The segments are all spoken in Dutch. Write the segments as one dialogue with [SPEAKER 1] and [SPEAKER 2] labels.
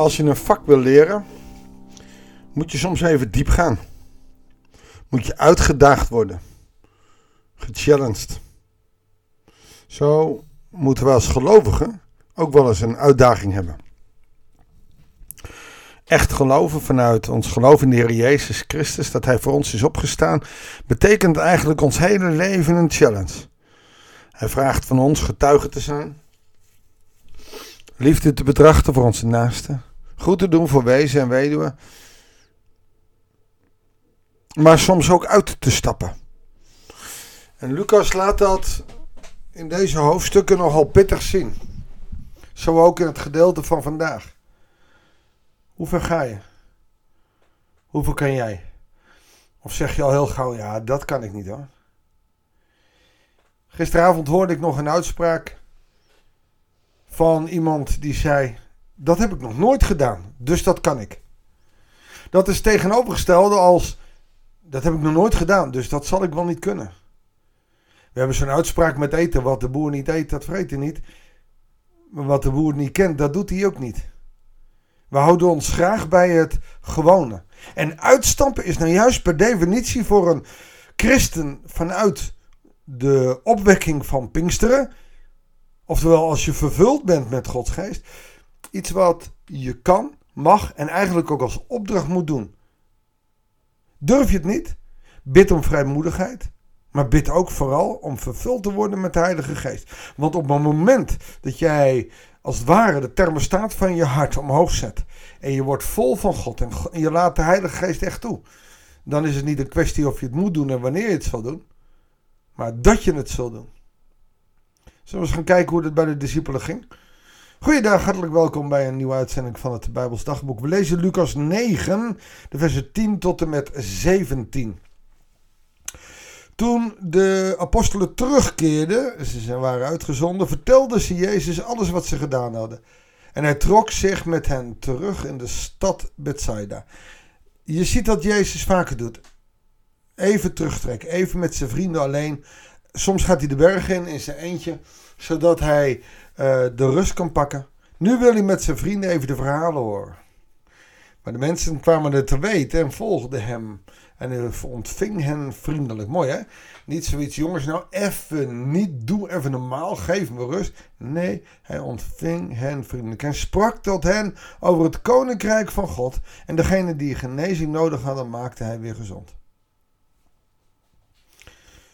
[SPEAKER 1] Als je een vak wil leren, moet je soms even diep gaan. Moet je uitgedaagd worden. Gechallenged. Zo moeten we als gelovigen ook wel eens een uitdaging hebben. Echt geloven vanuit ons geloof in de Heer Jezus Christus, dat Hij voor ons is opgestaan, betekent eigenlijk ons hele leven een challenge. Hij vraagt van ons getuige te zijn, liefde te betrachten voor onze naasten, goed te doen voor wezen en weduwen, maar soms ook uit te stappen. En Lucas laat dat in deze hoofdstukken nogal pittig zien. Zo ook in het gedeelte van vandaag. Hoe ver ga je? Hoeveel kan jij? Of zeg je al heel gauw, ja, dat kan ik niet hoor. Gisteravond hoorde ik nog een uitspraak van iemand die zei: Dat heb ik nog nooit gedaan, dus dat kan ik. Dat is tegenovergestelde als: Dat heb ik nog nooit gedaan, dus dat zal ik wel niet kunnen. We hebben zo'n uitspraak met eten: Wat de boer niet eet, dat vreet hij niet. Maar wat de boer niet kent, dat doet hij ook niet. We houden ons graag bij het gewone. En uitstappen is nou juist per definitie voor een christen vanuit de opwekking van Pinksteren. Oftewel, als je vervuld bent met Gods geest. Iets wat je kan, mag en eigenlijk ook als opdracht moet doen. Durf je het niet? Bid om vrijmoedigheid. Maar bid ook vooral om vervuld te worden met de Heilige Geest. Want op het moment dat jij als het ware de thermostaat van je hart omhoog zet. En je wordt vol van God en je laat de Heilige Geest echt toe. Dan is het niet een kwestie of je het moet doen en wanneer je het zal doen. Maar dat je het zal doen. Zullen we eens gaan kijken hoe het bij de discipelen ging? Goeiedag, hartelijk welkom bij een nieuwe uitzending van het Bijbels Dagboek. We lezen Lucas 9, de versen 10 tot en met 17. Toen de apostelen terugkeerden, ze waren uitgezonden, vertelden ze Jezus alles wat ze gedaan hadden. En hij trok zich met hen terug in de stad Bethsaida. Je ziet dat Jezus vaker doet. Even terugtrekken, even met zijn vrienden alleen. Soms gaat hij de berg in in zijn eentje, zodat hij uh, de rust kan pakken. Nu wil hij met zijn vrienden even de verhalen horen. Maar de mensen kwamen er te weten en volgden hem. En hij ontving hen vriendelijk. Mooi hè? Niet zoiets, jongens, nou even niet, doe even normaal, geef me rust. Nee, hij ontving hen vriendelijk en sprak tot hen over het koninkrijk van God. En degene die genezing nodig hadden, maakte hij weer gezond.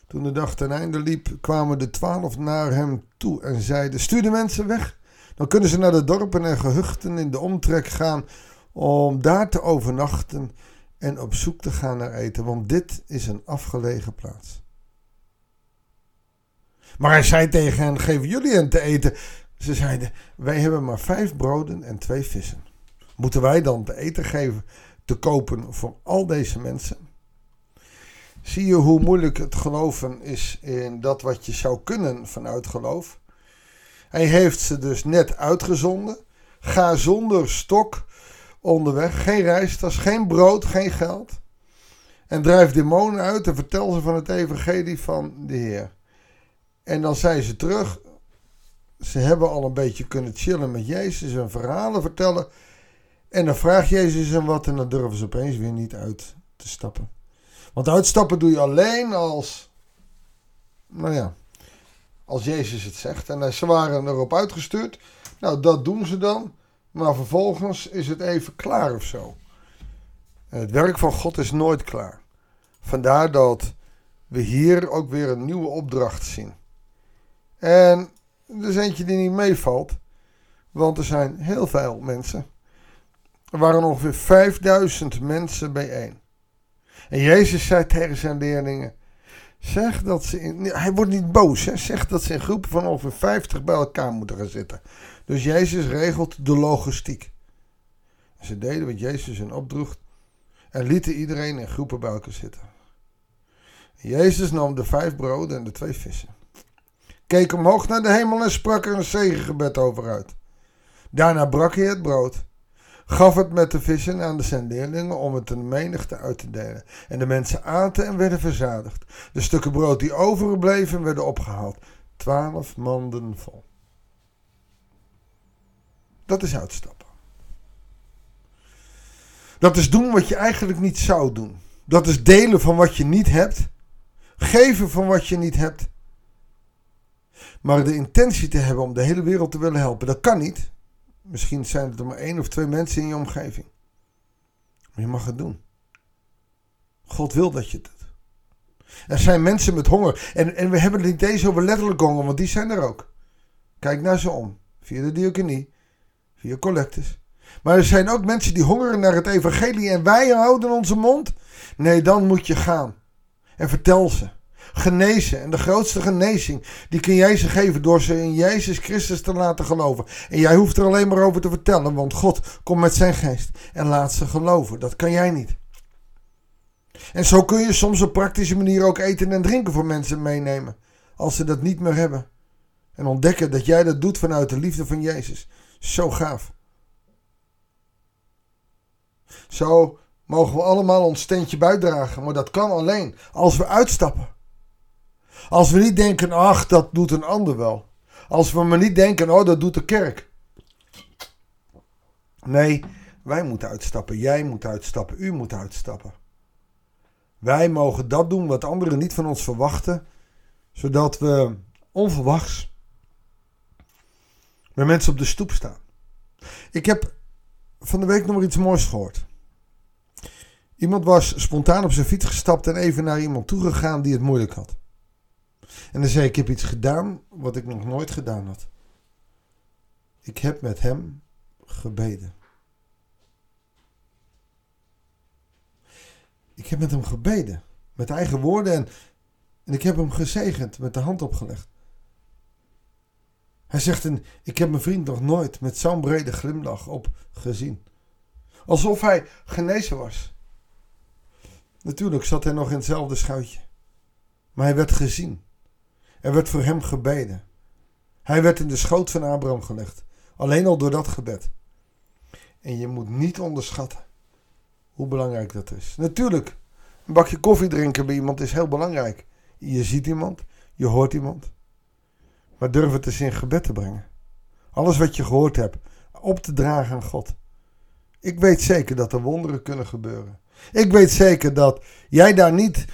[SPEAKER 1] Toen de dag ten einde liep, kwamen de twaalf naar hem toe en zeiden: Stuur de mensen weg. Dan kunnen ze naar de dorpen en gehuchten in de omtrek gaan om daar te overnachten en op zoek te gaan naar eten, want dit is een afgelegen plaats. Maar hij zei tegen hen: Geven jullie hen te eten? Ze zeiden: Wij hebben maar vijf broden en twee vissen. Moeten wij dan te eten geven, te kopen voor al deze mensen? Zie je hoe moeilijk het geloven is in dat wat je zou kunnen vanuit geloof? Hij heeft ze dus net uitgezonden. Ga zonder stok onderweg. Geen reistas, geen brood, geen geld. En drijf demonen uit en vertel ze van het evangelie van de Heer. En dan zijn ze terug. Ze hebben al een beetje kunnen chillen met Jezus en verhalen vertellen. En dan vraagt Jezus hem wat en dan durven ze opeens weer niet uit te stappen. Want uitstappen doe je alleen als, nou ja, als Jezus het zegt. En ze waren erop uitgestuurd. Nou, dat doen ze dan. Maar vervolgens is het even klaar of zo. het werk van God is nooit klaar. Vandaar dat we hier ook weer een nieuwe opdracht zien. En er is eentje die niet meevalt, want er zijn heel veel mensen. Er waren ongeveer 5000 mensen bijeen. En Jezus zei tegen zijn leerlingen: Zeg dat ze. Hij wordt niet boos, hè? zeg dat ze in groepen van ongeveer 50 bij elkaar moeten gaan zitten. Dus Jezus regelt de logistiek. Ze deden wat Jezus hen opdroeg en lieten iedereen in groepen bij elkaar zitten. Jezus nam de vijf broden en de twee vissen. Keek omhoog naar de hemel en sprak er een zegengebed over uit. Daarna brak hij het brood, gaf het met de vissen aan de zijn om het een menigte uit te delen. En de mensen aten en werden verzadigd. De stukken brood die overbleven werden opgehaald. Twaalf manden vol. Dat is uitstappen. Dat is doen wat je eigenlijk niet zou doen. Dat is delen van wat je niet hebt. Geven van wat je niet hebt. Maar de intentie te hebben om de hele wereld te willen helpen, dat kan niet. Misschien zijn het er maar één of twee mensen in je omgeving. Maar je mag het doen. God wil dat je het doet. Er zijn mensen met honger. En, en we hebben het niet eens over letterlijk honger, want die zijn er ook. Kijk naar ze om. Via de diaconie. Via collectes. Maar er zijn ook mensen die hongeren naar het evangelie en wij houden onze mond. Nee, dan moet je gaan. En vertel ze. Genezen. En de grootste genezing, die kun jij ze geven door ze in Jezus Christus te laten geloven. En jij hoeft er alleen maar over te vertellen, want God komt met zijn geest en laat ze geloven. Dat kan jij niet. En zo kun je soms op praktische manier ook eten en drinken voor mensen meenemen. Als ze dat niet meer hebben. En ontdekken dat jij dat doet vanuit de liefde van Jezus. Zo gaaf. Zo mogen we allemaal ons steentje bijdragen. Maar dat kan alleen als we uitstappen. Als we niet denken, ach, dat doet een ander wel. Als we maar niet denken, oh, dat doet de kerk. Nee, wij moeten uitstappen. Jij moet uitstappen. U moet uitstappen. Wij mogen dat doen wat anderen niet van ons verwachten, zodat we onverwachts met mensen op de stoep staan. Ik heb van de week nog iets moois gehoord. Iemand was spontaan op zijn fiets gestapt en even naar iemand toegegaan die het moeilijk had. En dan zei ik, ik heb iets gedaan wat ik nog nooit gedaan had. Ik heb met hem gebeden. Ik heb met hem gebeden. Met eigen woorden en, en ik heb hem gezegend, met de hand opgelegd. Hij zegt, ik heb mijn vriend nog nooit met zo'n brede glimlach op gezien. Alsof hij genezen was. Natuurlijk zat hij nog in hetzelfde schuitje. Maar hij werd gezien. Er werd voor hem gebeden. Hij werd in de schoot van Abraham gelegd. Alleen al door dat gebed. En je moet niet onderschatten hoe belangrijk dat is. Natuurlijk, een bakje koffie drinken bij iemand is heel belangrijk. Je ziet iemand, je hoort iemand. Maar durf het eens in gebed te brengen. Alles wat je gehoord hebt, op te dragen aan God. Ik weet zeker dat er wonderen kunnen gebeuren. Ik weet zeker dat jij daar niet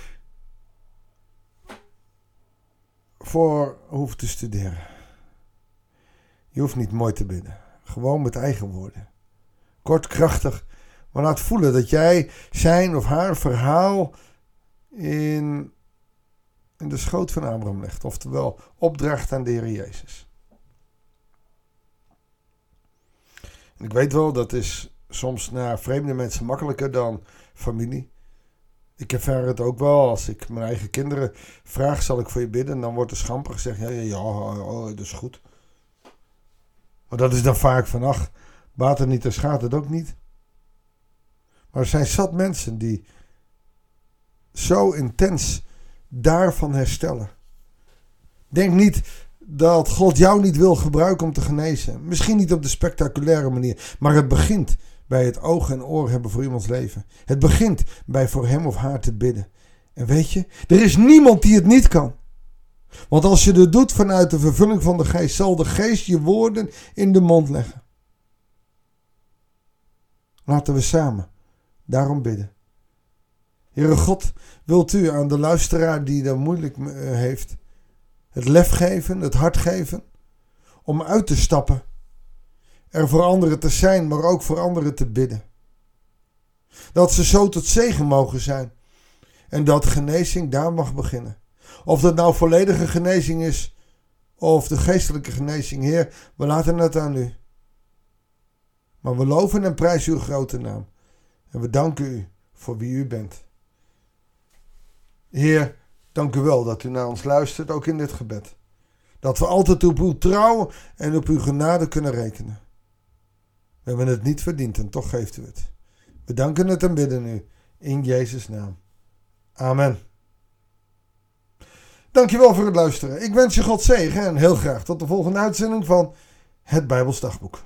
[SPEAKER 1] voor hoeft te studeren. Je hoeft niet mooi te bidden. Gewoon met eigen woorden. Kort, krachtig, maar laat voelen dat jij zijn of haar verhaal in, in de schoot van Abraham legt. Oftewel, opdracht aan de Heer Jezus. En ik weet wel, dat is soms naar vreemde mensen makkelijker dan familie. Ik ervaar het ook wel als ik mijn eigen kinderen vraag: zal ik voor je bidden? En dan wordt er schamper gezegd: ja, ja, ja oh, dat is goed. Maar dat is dan vaak van: ach, baat het niet, dan schaadt het ook niet. Maar er zijn zat mensen die zo intens daarvan herstellen. Denk niet dat God jou niet wil gebruiken om te genezen. Misschien niet op de spectaculaire manier, maar het begint bij het oog en oor hebben voor iemands leven. Het begint bij voor hem of haar te bidden. En weet je, er is niemand die het niet kan. Want als je het doet vanuit de vervulling van de geest, zal de geest je woorden in de mond leggen. Laten we samen daarom bidden. Heere God, wilt u aan de luisteraar die dat moeilijk eh, heeft, het lef geven, het hart geven, om uit te stappen er voor anderen te zijn, maar ook voor anderen te bidden. Dat ze zo tot zegen mogen zijn. En dat genezing daar mag beginnen. Of dat nou volledige genezing is, of de geestelijke genezing, Heer, we laten het aan u. Maar we loven en prijzen uw grote naam. En we danken u voor wie u bent. Heer, dank u wel dat u naar ons luistert, ook in dit gebed. Dat we altijd op uw trouw en op uw genade kunnen rekenen. We hebben het niet verdiend en toch geeft u het. We danken het en bidden u in Jezus' naam. Amen. Dankjewel voor het luisteren. Ik wens je God zegen en heel graag tot de volgende uitzending van het Bijbelsdagboek.